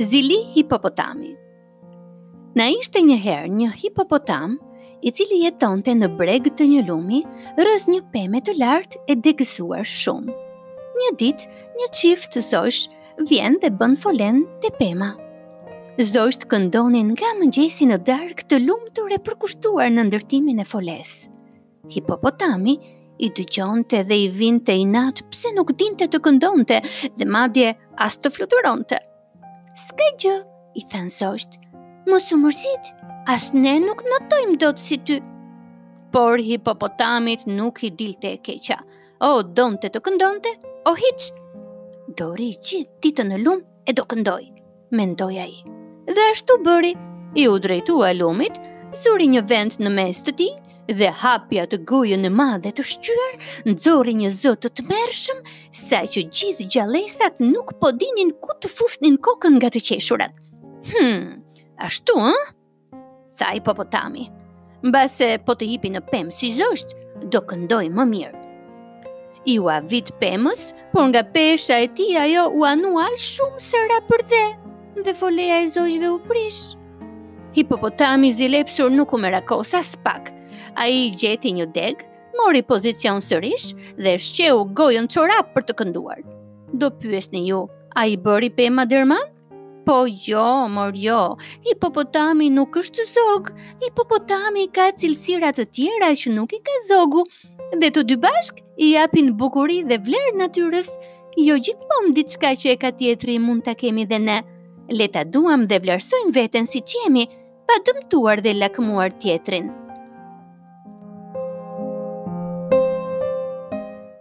Zili hipopotami Na ishte një herë një hipopotam i cili jetonte në breg të një lumi rrëz një peme të lartë e degësuar shumë. Një ditë, një çift zogjsh vjen dhe bën folen te pema. Zogjtë këndonin nga mëngjesi në darkë të lumtur e përkushtuar në ndërtimin e folesë. Hipopotami i dëgjonte dhe i vinte inat pse nuk dinte të këndonte dhe madje as të fluturonte. S'ka gjë, i thanë zogjtë, mos u mërzit, as ne nuk notojmë dot si ty. Por hipopotamit nuk i dilte e keqa, o donte të këndonte, o hiç. Do rri gjithë ditën në lumë, e do këndoj, mendoi ai. Dhe ashtu bëri, iu drejtua lumit, zuri një vend në mes të tij dhe hapi atë gojën e madhe të shqyer, nxori një zë të tmerrshëm, saqë gjithë gjallesat nuk po dinin ku të fusnin kokën nga të qeshurat. Hmm, ashtu, ëh? tha hipopotami. Mbase po të hipi në pemë si zogjtë, do këndoj më mirë. Iu avit pemës, por nga pesha e tij ajo u anua shumë sa ra përdhe, dhe foleja e zogjve u prish. Hipopotami i zilepsur nuk u merakos aspak, ai gjeti një deg, mori pozicion sërish dhe shqeu gojën çorap për të kënduar. Do pyesni ju, a i bëri pema derman? Po jo, mor jo, hipopotami nuk është zog, hipopotami ka cilësira të tjera që nuk i ka zogu, dhe të dy bashkë i japin bukuri dhe vlerë natyrës, jo gjithmonë diçka që e ka tjetri mund ta kemi dhe ne, le ta duam dhe vlerësojmë veten siç jemi, pa dëmtuar dhe lakmuar tjetrin.